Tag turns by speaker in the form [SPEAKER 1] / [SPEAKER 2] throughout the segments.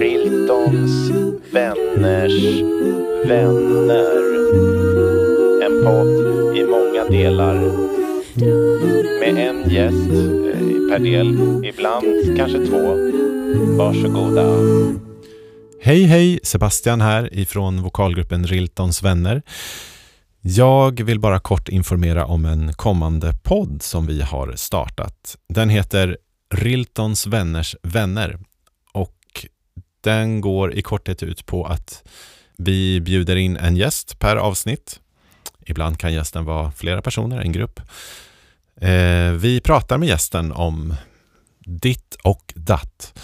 [SPEAKER 1] Riltons vänners vänner. En podd i många delar. Med en gäst eh, per del, ibland kanske två. Varsågoda.
[SPEAKER 2] Hej hej, Sebastian här ifrån vokalgruppen Riltons vänner. Jag vill bara kort informera om en kommande podd som vi har startat. Den heter Riltons vänners vänner och den går i korthet ut på att vi bjuder in en gäst per avsnitt. Ibland kan gästen vara flera personer, en grupp. Eh, vi pratar med gästen om ditt och datt.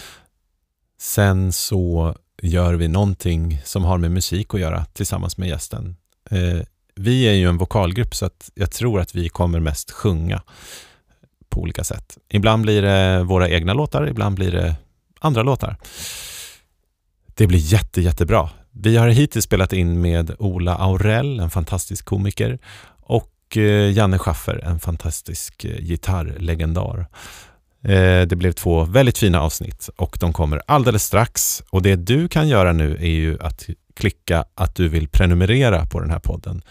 [SPEAKER 2] Sen så gör vi någonting som har med musik att göra tillsammans med gästen. Eh, vi är ju en vokalgrupp så att jag tror att vi kommer mest sjunga på olika sätt. Ibland blir det våra egna låtar, ibland blir det andra låtar. Det blir jätte, jättebra. Vi har hittills spelat in med Ola Aurell, en fantastisk komiker, och eh, Janne Schaffer, en fantastisk eh, gitarrlegendar. Eh, det blev två väldigt fina avsnitt och de kommer alldeles strax. Och det du kan göra nu är ju att klicka att du vill prenumerera på den här podden.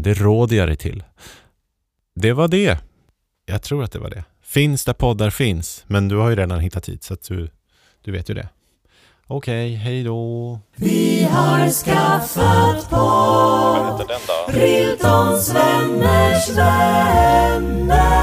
[SPEAKER 2] Det råder jag dig till. Det var det. Jag tror att det var det. Finns där poddar finns, men du har ju redan hittat hit så att du, du vet ju det. Okej, hej då.
[SPEAKER 3] Vi har skaffat på
[SPEAKER 1] Vad heter den då?
[SPEAKER 3] Riltons vänners vänner